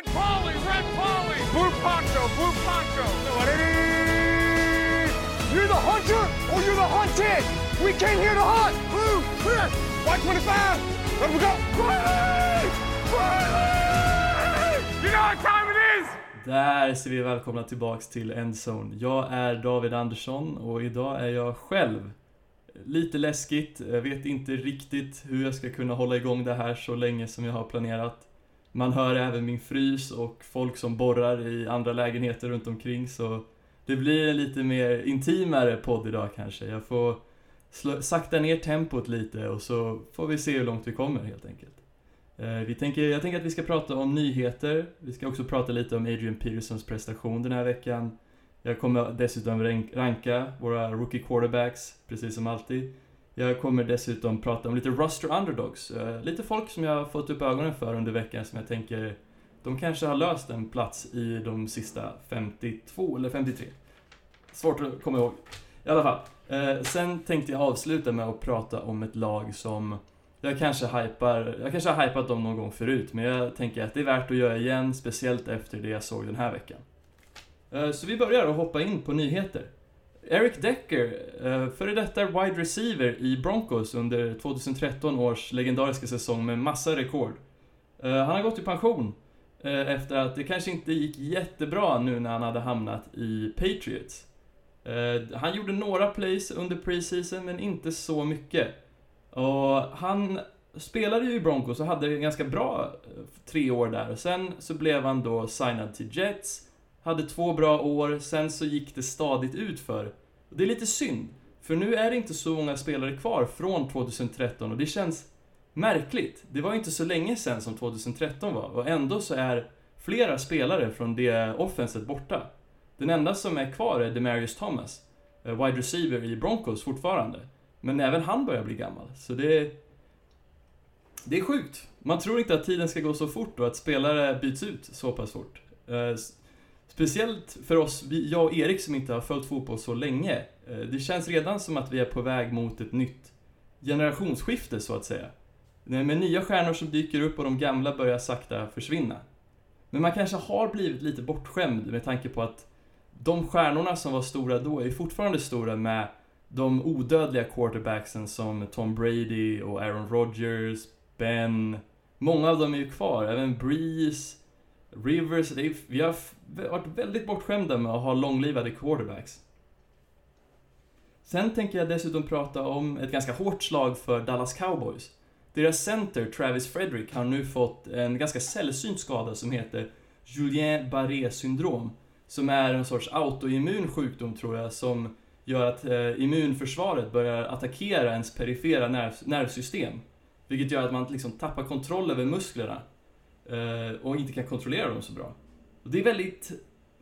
Red Polly, Red Polly, Blue Poncho, Blue Poncho. You're the hunter or you're the hunted. We came here to hunt. Blue, clear. White 25. Let we go. Riley! Riley! You know what time it is? Där ser vi välkomna tillbaks till Endzone. Jag är David Andersson och idag är jag själv. Lite läskigt, jag vet inte riktigt hur jag ska kunna hålla igång det här så länge som jag har planerat. Man hör även min frys och folk som borrar i andra lägenheter runt omkring så det blir en lite mer intimare podd idag kanske. Jag får slå, sakta ner tempot lite och så får vi se hur långt vi kommer helt enkelt. Eh, vi tänker, jag tänker att vi ska prata om nyheter. Vi ska också prata lite om Adrian Petersons prestation den här veckan. Jag kommer dessutom ranka våra rookie quarterbacks, precis som alltid. Jag kommer dessutom prata om lite Ruster underdogs. Eh, lite folk som jag har fått upp ögonen för under veckan som jag tänker de kanske har löst en plats i de sista 52 eller 53. Svårt att komma ihåg. I alla fall. Eh, sen tänkte jag avsluta med att prata om ett lag som jag kanske hypar, jag kanske har hypat dem någon gång förut, men jag tänker att det är värt att göra igen, speciellt efter det jag såg den här veckan. Eh, så vi börjar och hoppa in på nyheter. Eric Decker, eh, före detta wide receiver i Broncos under 2013 års legendariska säsong med massa rekord. Eh, han har gått i pension eh, efter att det kanske inte gick jättebra nu när han hade hamnat i Patriots. Han gjorde några plays under preseason, men inte så mycket. Och han spelade ju i Broncos och hade en ganska bra tre år där. Och sen så blev han då signad till Jets. Hade två bra år, sen så gick det stadigt ut för. Det är lite synd. För nu är det inte så många spelare kvar från 2013 och det känns märkligt. Det var ju inte så länge sen som 2013 var och ändå så är flera spelare från det offenset borta. Den enda som är kvar är Demarius Thomas, eh, wide receiver i Broncos fortfarande. Men även han börjar bli gammal, så det. Det är sjukt. Man tror inte att tiden ska gå så fort och att spelare byts ut så pass fort. Eh, Speciellt för oss, jag och Erik som inte har följt fotboll så länge. Eh, det känns redan som att vi är på väg mot ett nytt generationsskifte så att säga. Med nya stjärnor som dyker upp och de gamla börjar sakta försvinna. Men man kanske har blivit lite bortskämd med tanke på att de stjärnorna som var stora då är fortfarande stora med de odödliga quarterbacksen som Tom Brady och Aaron Rodgers, Ben. Många av dem är ju kvar, även Breeze, Rivers. Det är, vi har varit väldigt bortskämda med att ha långlivade quarterbacks. Sen tänker jag dessutom prata om ett ganska hårt slag för Dallas Cowboys. Deras center, Travis Frederick, har nu fått en ganska sällsynt skada som heter Julien Barré syndrom. Som är en sorts autoimmun sjukdom tror jag, som gör att eh, immunförsvaret börjar attackera ens perifera nerv, nervsystem. Vilket gör att man liksom tappar kontroll över musklerna. Eh, och inte kan kontrollera dem så bra. Och det är väldigt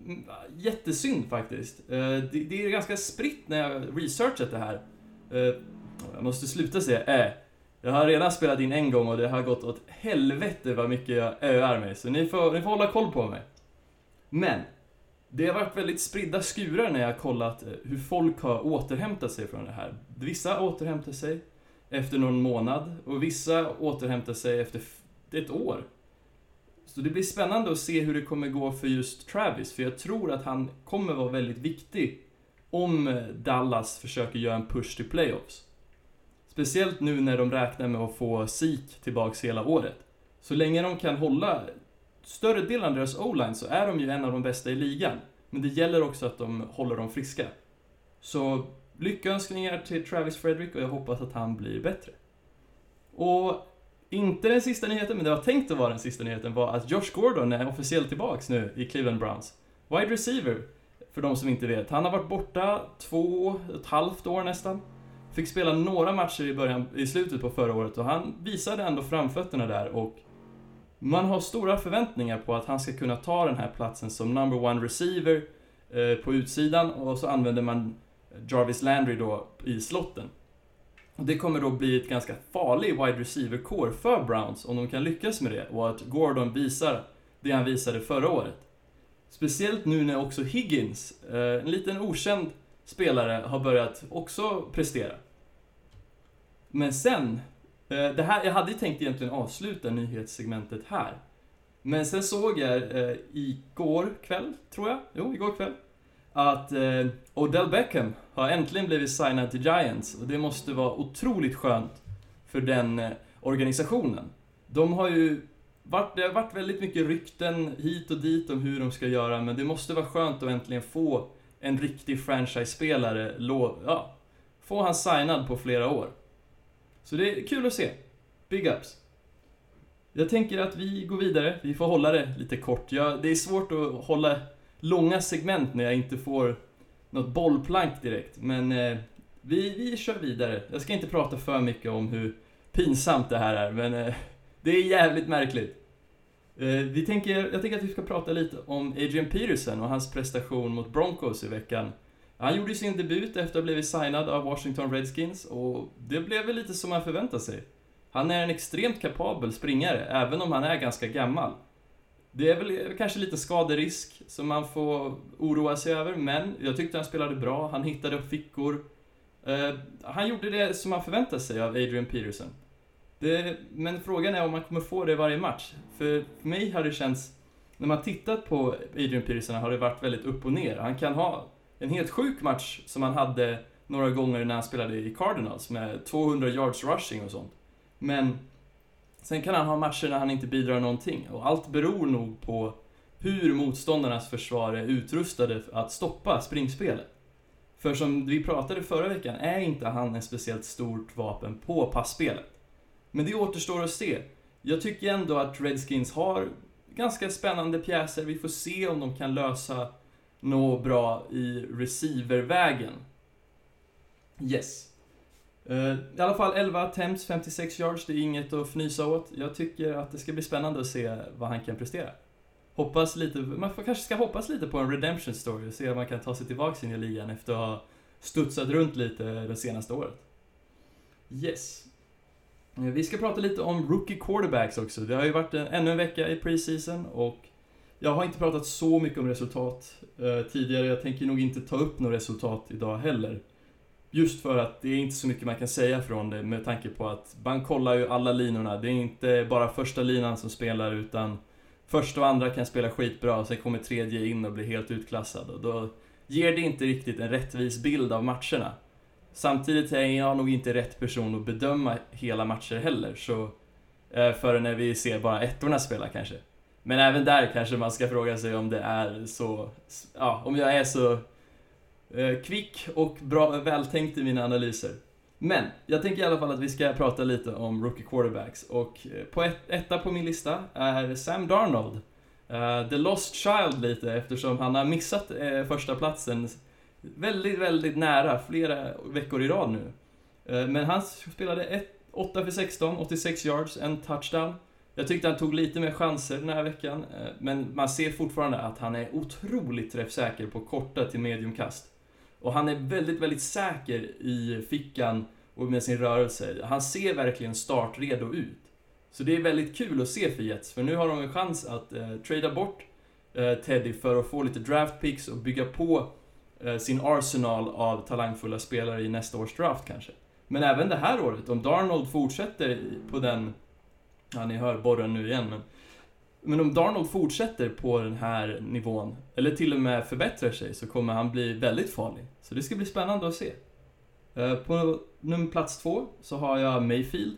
mm, jättesynd faktiskt. Eh, det, det är ganska spritt när jag researchat det här. Eh, jag måste sluta säga äh. Jag har redan spelat in en gång och det har gått åt helvete vad mycket jag öar mig. Så ni får, ni får hålla koll på mig. Men, det har varit väldigt spridda skurar när jag har kollat eh, hur folk har återhämtat sig från det här. Vissa återhämtar sig efter någon månad och vissa återhämtar sig efter ett år. Så det blir spännande att se hur det kommer gå för just Travis, för jag tror att han kommer vara väldigt viktig om eh, Dallas försöker göra en push till playoffs. Speciellt nu när de räknar med att få Sik tillbaks hela året. Så länge de kan hålla större delen av deras o-line så är de ju en av de bästa i ligan. Men det gäller också att de håller dem friska. Så lyckönskningar till Travis Frederick och jag hoppas att han blir bättre. Och inte den sista nyheten, men det var tänkt att vara den sista nyheten, var att Josh Gordon är officiellt tillbaks nu i Cleveland Browns. Wide receiver, för de som inte vet. Han har varit borta två och ett halvt år nästan. Fick spela några matcher i, början, i slutet på förra året och han visade ändå framfötterna där och man har stora förväntningar på att han ska kunna ta den här platsen som number one receiver eh, på utsidan och så använder man Jarvis Landry då i slotten. Det kommer då bli ett ganska farlig wide receiver-core för Browns om de kan lyckas med det och att Gordon visar det han visade förra året. Speciellt nu när också Higgins, eh, en liten okänd spelare, har börjat också prestera. Men sen, eh, det här, jag hade ju tänkt egentligen avsluta nyhetssegmentet här. Men sen såg jag eh, igår kväll, tror jag, jo, igår kväll, att eh, Odell Beckham har äntligen blivit signad till Giants och det måste vara otroligt skönt för den eh, organisationen. De har ju varit, det har varit väldigt mycket rykten hit och dit om hur de ska göra, men det måste vara skönt att äntligen få en riktig franchise-spelare, ja, få han signad på flera år. Så det är kul att se. Big ups. Jag tänker att vi går vidare, vi får hålla det lite kort. Ja, det är svårt att hålla långa segment när jag inte får något bollplank direkt, men eh, vi, vi kör vidare. Jag ska inte prata för mycket om hur pinsamt det här är, men eh, det är jävligt märkligt. Eh, vi tänker, jag tänker att vi ska prata lite om Adrian Peterson och hans prestation mot Broncos i veckan. Han gjorde sin debut efter att ha blivit signad av Washington Redskins och det blev väl lite som man förväntade sig. Han är en extremt kapabel springare, även om han är ganska gammal. Det är väl kanske lite skaderisk som man får oroa sig över, men jag tyckte han spelade bra, han hittade fickor. Eh, han gjorde det som man förväntade sig av Adrian Peterson. Det, men frågan är om man kommer få det varje match. För, för mig har det känts, när man tittat på Adrian Peterson har det varit väldigt upp och ner. Han kan ha en helt sjuk match som han hade några gånger när han spelade i Cardinals med 200 yards rushing och sånt. Men sen kan han ha matcher när han inte bidrar någonting och allt beror nog på hur motståndarnas försvar är utrustade att stoppa springspelet. För som vi pratade förra veckan är inte han ett speciellt stort vapen på passspelet. Men det återstår att se. Jag tycker ändå att Redskins har ganska spännande pjäser. Vi får se om de kan lösa något bra i receivervägen. Yes. Eh, I alla fall 11 attempts, 56 yards, det är inget att fnysa åt. Jag tycker att det ska bli spännande att se vad han kan prestera. Hoppas lite, man får, kanske ska hoppas lite på en redemption story och se om man kan ta sig tillbaka in i ligan efter att ha studsat runt lite det senaste året. Yes. Eh, vi ska prata lite om rookie quarterbacks också. Det har ju varit en, ännu en vecka i preseason och jag har inte pratat så mycket om resultat eh, tidigare. Jag tänker nog inte ta upp några resultat idag heller. Just för att det är inte så mycket man kan säga från det med tanke på att man kollar ju alla linorna. Det är inte bara första linan som spelar utan första och andra kan spela skitbra och sen kommer tredje in och blir helt utklassad och då ger det inte riktigt en rättvis bild av matcherna. Samtidigt är jag nog inte rätt person att bedöma hela matcher heller, så eh, förrän när vi ser bara ettorna spela kanske. Men även där kanske man ska fråga sig om det är så, ja, om jag är så eh, kvick och bra, vältänkt i mina analyser. Men, jag tänker i alla fall att vi ska prata lite om rookie quarterbacks och eh, på ett, etta på min lista är Sam Darnold. Uh, the lost child lite eftersom han har missat uh, första platsen väldigt, väldigt nära flera veckor i rad nu. Uh, men han spelade ett, 8 för 16, 86 yards, en touchdown. Jag tyckte han tog lite mer chanser den här veckan, men man ser fortfarande att han är otroligt träffsäker på korta till mediumkast. Och han är väldigt, väldigt säker i fickan och med sin rörelse. Han ser verkligen startredo ut. Så det är väldigt kul att se för Jets, för nu har de en chans att eh, trada bort eh, Teddy för att få lite draft picks och bygga på eh, sin arsenal av talangfulla spelare i nästa års draft kanske. Men även det här året, om Darnold fortsätter på den... Ja, ni hör borren nu igen, men... Men om Darnold fortsätter på den här nivån, eller till och med förbättrar sig, så kommer han bli väldigt farlig. Så det ska bli spännande att se. Eh, på nummer plats två så har jag Mayfield.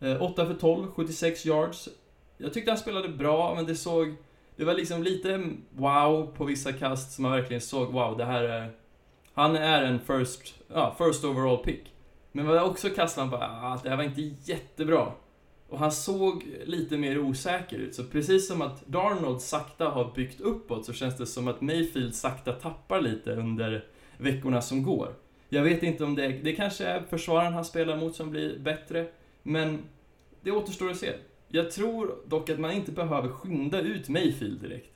Eh, 8 för 12, 76 yards. Jag tyckte han spelade bra, men det såg... Det var liksom lite wow på vissa kast som man verkligen såg, wow, det här är... Han är en first, ja, first overall pick. Men det var också kast man bara, ah, det här var inte jättebra. Och han såg lite mer osäker ut, så precis som att Darnold sakta har byggt uppåt så känns det som att Mayfield sakta tappar lite under veckorna som går. Jag vet inte om det, det kanske är försvararen han spelar mot som blir bättre, men det återstår att se. Jag tror dock att man inte behöver skynda ut Mayfield direkt.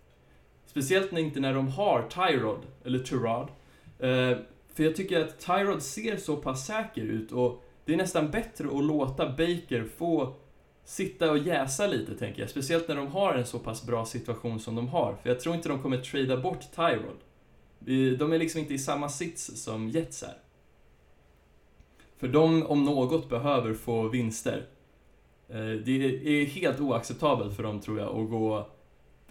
Speciellt inte när de har Tyrod, eller Tyrod. Eh, för jag tycker att Tyrod ser så pass säker ut och det är nästan bättre att låta Baker få sitta och jäsa lite, tänker jag. Speciellt när de har en så pass bra situation som de har. För jag tror inte de kommer trada bort Tyrod. De är liksom inte i samma sits som Jets är. För de, om något, behöver få vinster. Eh, det är helt oacceptabelt för dem, tror jag, att gå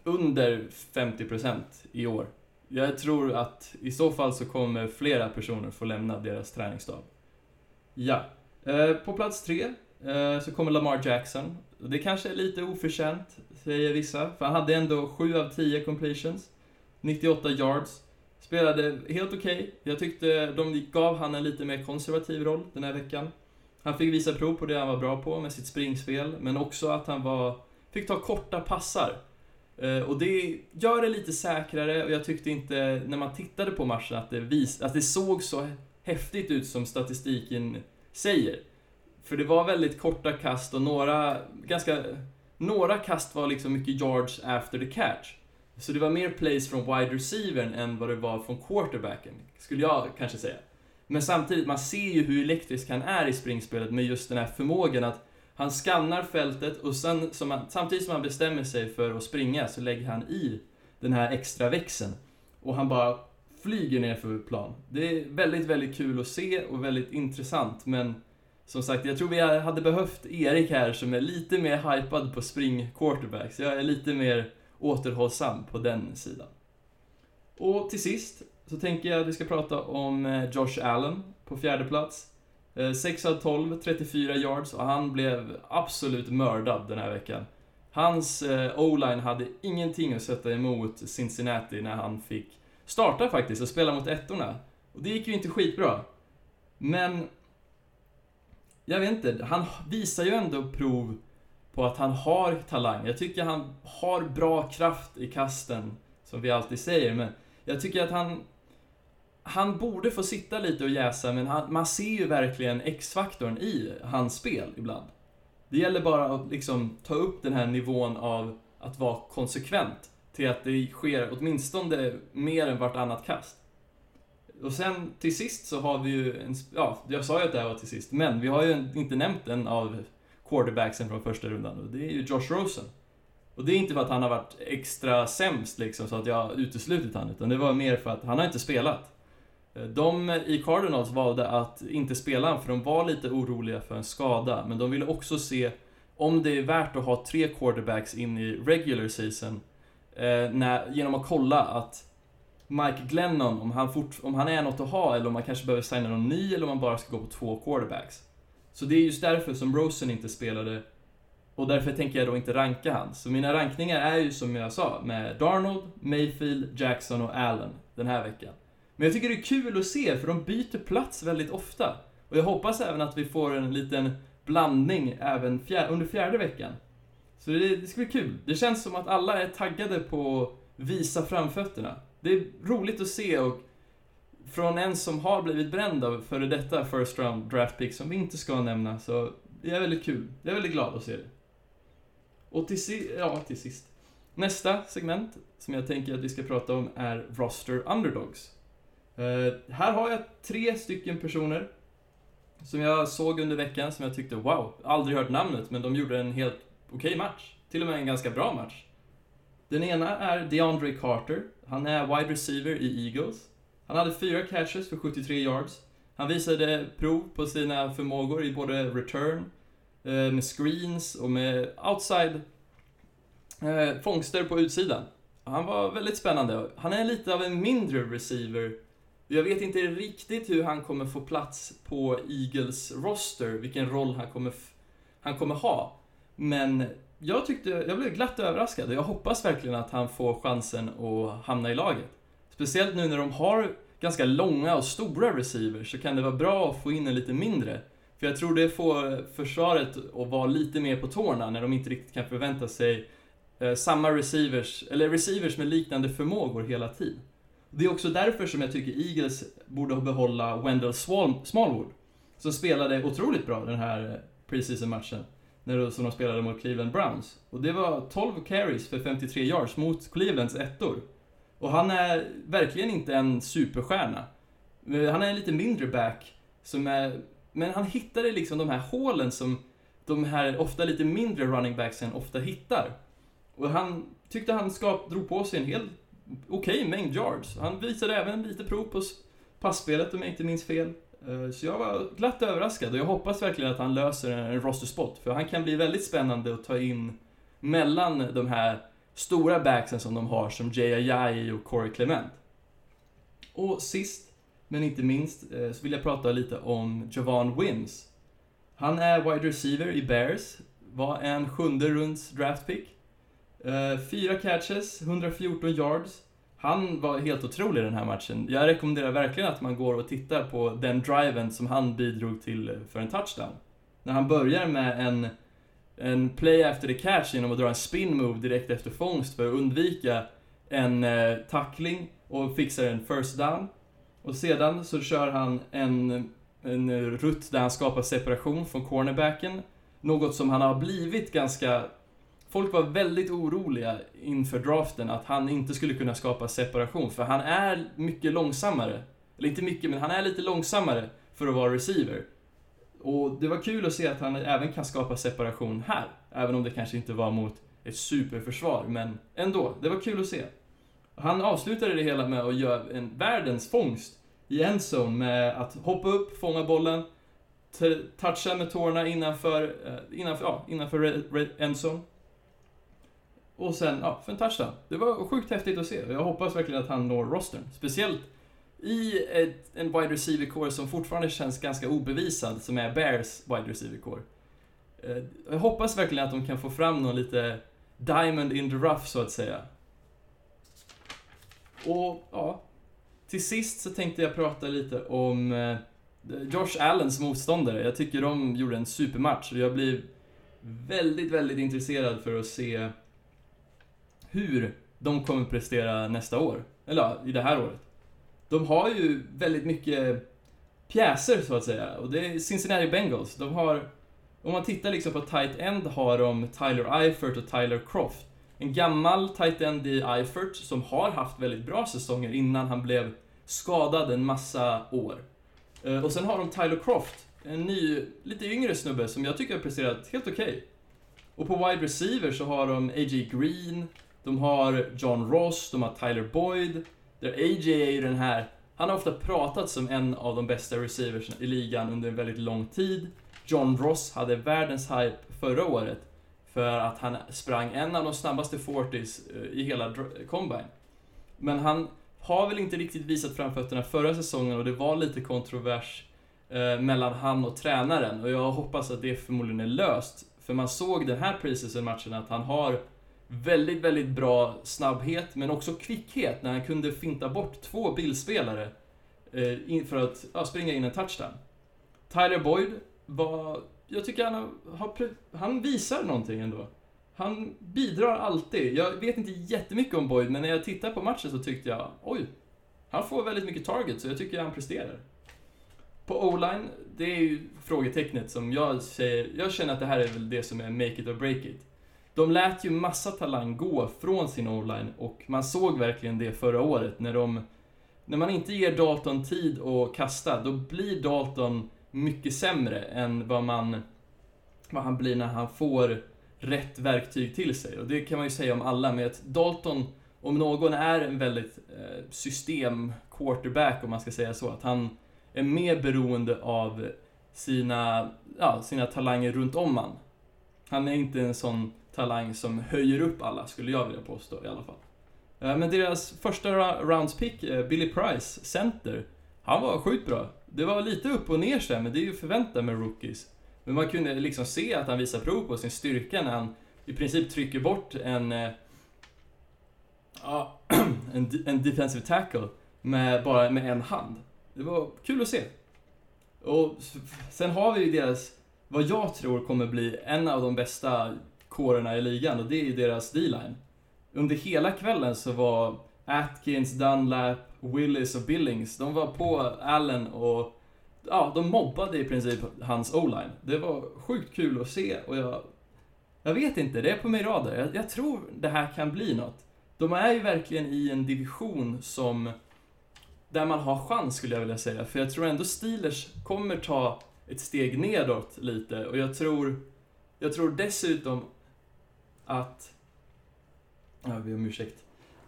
under 50% i år. Jag tror att i så fall så kommer flera personer få lämna deras träningsstab. Ja. Eh, på plats tre Eh, så kommer Lamar Jackson. Det kanske är lite oförtjänt, säger vissa, för han hade ändå 7 av 10 completions, 98 yards. Spelade helt okej. Okay. Jag tyckte de gav han en lite mer konservativ roll den här veckan. Han fick visa prov på det han var bra på med sitt springspel, men också att han var, fick ta korta passar. Eh, och det gör det lite säkrare och jag tyckte inte, när man tittade på matchen, att det, vis, att det såg så häftigt ut som statistiken säger. För det var väldigt korta kast och några, ganska, några kast var liksom mycket yards after the catch. Så det var mer plays från wide receivern än vad det var från quarterbacken, skulle jag kanske säga. Men samtidigt, man ser ju hur elektrisk han är i springspelet med just den här förmågan att han skannar fältet och sen, som han, samtidigt som han bestämmer sig för att springa så lägger han i den här extra växeln. Och han bara flyger ner för plan. Det är väldigt, väldigt kul att se och väldigt intressant men som sagt, jag tror vi hade behövt Erik här som är lite mer hypad på spring quarterbacks. Jag är lite mer återhållsam på den sidan. Och till sist så tänker jag att vi ska prata om eh, Josh Allen på fjärde plats. Eh, 6 av 12, 34 yards och han blev absolut mördad den här veckan. Hans eh, o-line hade ingenting att sätta emot Cincinnati när han fick starta faktiskt och spela mot ettorna. Och det gick ju inte skitbra. Men... Jag vet inte, han visar ju ändå prov på att han har talang. Jag tycker han har bra kraft i kasten, som vi alltid säger, men jag tycker att han han borde få sitta lite och jäsa, men han, man ser ju verkligen X-faktorn i hans spel ibland. Det gäller bara att liksom ta upp den här nivån av att vara konsekvent till att det sker åtminstone mer än vartannat kast. Och sen till sist så har vi ju en, ja, jag sa ju att det här var till sist, men vi har ju inte nämnt en av quarterbacksen från första rundan och det är ju Josh Rosen. Och det är inte för att han har varit extra sämst liksom så att jag har uteslutit han, utan det var mer för att han har inte spelat. Eh, de i Cardinals valde att inte spela honom för de var lite oroliga för en skada, men de ville också se om det är värt att ha tre quarterbacks in i regular season eh, när, genom att kolla att Mike Glennon, om han, fort, om han är något att ha eller om man kanske behöver signa någon ny eller om man bara ska gå på två quarterbacks. Så det är just därför som Rosen inte spelade och därför tänker jag då inte ranka han. Så mina rankningar är ju som jag sa med Darnold, Mayfield, Jackson och Allen den här veckan. Men jag tycker det är kul att se, för de byter plats väldigt ofta. Och jag hoppas även att vi får en liten blandning även fjär, under fjärde veckan. Så det, det ska bli kul. Det känns som att alla är taggade på att visa framfötterna. Det är roligt att se och från en som har blivit bränd av före detta first round draft pick som vi inte ska nämna, så det är väldigt kul. Jag är väldigt glad att se det. Och till, si ja, till sist. Nästa segment som jag tänker att vi ska prata om är Roster Underdogs. Uh, här har jag tre stycken personer som jag såg under veckan som jag tyckte wow, aldrig hört namnet, men de gjorde en helt okej okay match. Till och med en ganska bra match. Den ena är DeAndre Carter. Han är wide receiver i Eagles. Han hade fyra catches för 73 yards. Han visade prov på sina förmågor i både return, eh, med screens och med outside eh, fångster på utsidan. Han var väldigt spännande. Han är lite av en mindre receiver jag vet inte riktigt hur han kommer få plats på Eagles roster, vilken roll han kommer, han kommer ha. Men jag tyckte, jag blev glatt överraskad och jag hoppas verkligen att han får chansen att hamna i laget. Speciellt nu när de har ganska långa och stora receivers så kan det vara bra att få in en lite mindre. För jag tror det får försvaret att vara lite mer på tårna när de inte riktigt kan förvänta sig eh, samma receivers, eller receivers med liknande förmågor hela tiden. Det är också därför som jag tycker Eagles borde behålla Wendell Smallwood. Som spelade otroligt bra den här eh, när, som de spelade mot Cleveland Browns. Och det var 12 carries för 53 yards mot Clevelands ettor. Och han är verkligen inte en superstjärna. Eh, han är en lite mindre back, som är... Men han hittade liksom de här hålen som de här ofta lite mindre running backsen ofta hittar. Och han tyckte han skap, drog på sig en hel okej okay, mängd yards. Han visade även lite prov på passspelet om jag inte minns fel. Eh, så jag var glatt överraskad och jag hoppas verkligen att han löser en roster spot. För han kan bli väldigt spännande att ta in mellan de här stora backsen som de har som Jay Ajayi och Corey Clement. Och sist, men inte minst, eh, så vill jag prata lite om Javon Wims. Han är wide receiver i Bears, var en sjunde runds draftpick. Eh, fyra catches, 114 yards. Han var helt otrolig den här matchen. Jag rekommenderar verkligen att man går och tittar på den driven som han bidrog till för en touchdown. När han börjar med en, en play after the catch genom att dra en spin move direkt efter fångst för att undvika en eh, tackling och fixar en first down. Och sedan så kör han en, en rutt där han skapar separation från cornerbacken. Något som han har blivit ganska Folk var väldigt oroliga inför draften att han inte skulle kunna skapa separation, för han är mycket långsammare. Eller inte mycket, men han är lite långsammare för att vara receiver. Och det var kul att se att han även kan skapa separation här. Även om det kanske inte var mot ett superförsvar, men ändå. Det var kul att se. Han avslutade det hela med att göra en världens fångst i endzone med att hoppa upp, fånga bollen, toucha med tårna innanför, eh, innanför, ja, innanför endzone och sen, ja, för en touchdown. Det var sjukt häftigt att se. Jag hoppas verkligen att han når rostern. Speciellt i ett, en wide receiver core som fortfarande känns ganska obevisad, som är Bears wide receiver core. Eh, jag hoppas verkligen att de kan få fram någon lite diamond in the rough, så att säga. Och, ja. Till sist så tänkte jag prata lite om eh, Josh Allens motståndare. Jag tycker de gjorde en supermatch och jag blir väldigt, väldigt intresserad för att se hur de kommer prestera nästa år. Eller ja, i det här året. De har ju väldigt mycket pjäser så att säga. Och det är Cincinnati Bengals. De har, om man tittar liksom på tight end har de Tyler Eifert och Tyler Croft. En gammal tight end i Eifert som har haft väldigt bra säsonger innan han blev skadad en massa år. Eh, och sen har de Tyler Croft, en ny, lite yngre snubbe som jag tycker har presterat helt okej. Okay. Och på wide receiver så har de A.J. Green, de har John Ross, de har Tyler Boyd. Där AJ är ju den här, han har ofta pratat som en av de bästa receivers i ligan under en väldigt lång tid. John Ross hade världens hype förra året för att han sprang en av de snabbaste 40s eh, i hela combine. Men han har väl inte riktigt visat framfötterna förra säsongen och det var lite kontrovers eh, mellan han och tränaren och jag hoppas att det förmodligen är löst. För man såg den här preseason-matchen att han har väldigt, väldigt bra snabbhet, men också kvickhet när han kunde finta bort två bildspelare eh, för att ja, springa in en touchdown. Tyler Boyd var... Jag tycker han har, Han visar någonting ändå. Han bidrar alltid. Jag vet inte jättemycket om Boyd, men när jag tittade på matchen så tyckte jag, oj, han får väldigt mycket target, så jag tycker han presterar. På O-line, det är ju frågetecknet som jag säger, jag känner att det här är väl det som är make it or break it. De lät ju massa talang gå från sin online och man såg verkligen det förra året när de... När man inte ger Dalton tid att kasta, då blir Dalton mycket sämre än vad man... Vad han blir när han får rätt verktyg till sig. Och det kan man ju säga om alla, men att Dalton, om någon, är en väldigt eh, system-quarterback, om man ska säga så. Att han är mer beroende av sina, ja, sina talanger runt om han. Han är inte en sån talang som höjer upp alla, skulle jag vilja påstå i alla fall. Eh, men deras första roundspick, pick, eh, Billy Price, center, han var sjukt bra. Det var lite upp och ner sen, men det är ju förväntat med rookies. Men man kunde liksom se att han visar prov på sin styrka när han i princip trycker bort en... Eh, ja, en, en defensive tackle med bara med en hand. Det var kul att se. Och sen har vi ju deras, vad jag tror kommer bli en av de bästa kårerna i ligan och det är ju deras D-line. Under hela kvällen så var Atkins, Dunlap, Willis och Billings, de var på Allen och ja, de mobbade i princip hans O-line. Det var sjukt kul att se och jag... Jag vet inte, det är på min radar. Jag, jag tror det här kan bli något. De är ju verkligen i en division som... Där man har chans skulle jag vilja säga. För jag tror ändå Steelers kommer ta ett steg nedåt lite och jag tror... Jag tror dessutom att... Jag ber om ursäkt.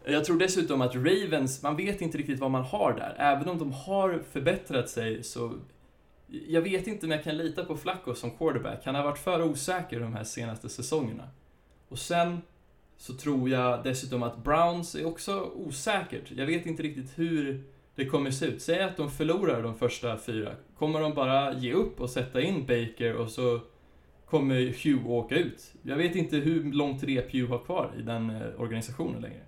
Jag tror dessutom att Ravens, man vet inte riktigt vad man har där. Även om de har förbättrat sig så... Jag vet inte om jag kan lita på Flacco som quarterback. Han har varit för osäker de här senaste säsongerna. Och sen så tror jag dessutom att Browns är också osäkert. Jag vet inte riktigt hur det kommer se ut. Säg att de förlorar de första fyra. Kommer de bara ge upp och sätta in Baker och så kommer Hugh åka ut? Jag vet inte hur långt rep Hugh har kvar i den eh, organisationen längre.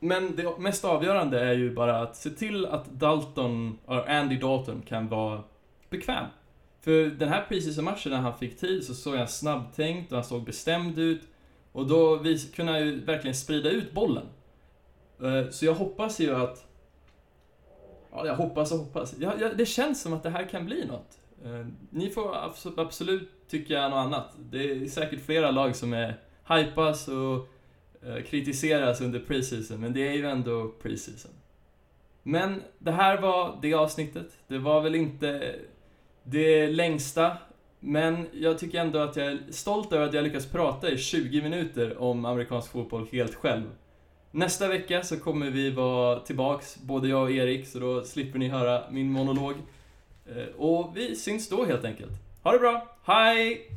Men det mest avgörande är ju bara att se till att Dalton, eller Andy Dalton, kan vara bekväm. För den här preseason-matchen när han fick tid så såg han snabbtänkt och han såg bestämd ut. Och då vis, kunde han ju verkligen sprida ut bollen. Eh, så jag hoppas ju att... Ja, jag hoppas och hoppas. Det känns som att det här kan bli något. Eh, ni får absolut tycka något annat. Det är säkert flera lag som är hypas och eh, kritiseras under preseason, men det är ju ändå preseason. Men det här var det avsnittet. Det var väl inte det längsta, men jag tycker ändå att jag är stolt över att jag lyckats prata i 20 minuter om amerikansk fotboll helt själv. Nästa vecka så kommer vi vara tillbaks, både jag och Erik, så då slipper ni höra min monolog. Eh, och vi syns då helt enkelt. Ha det bra, hej!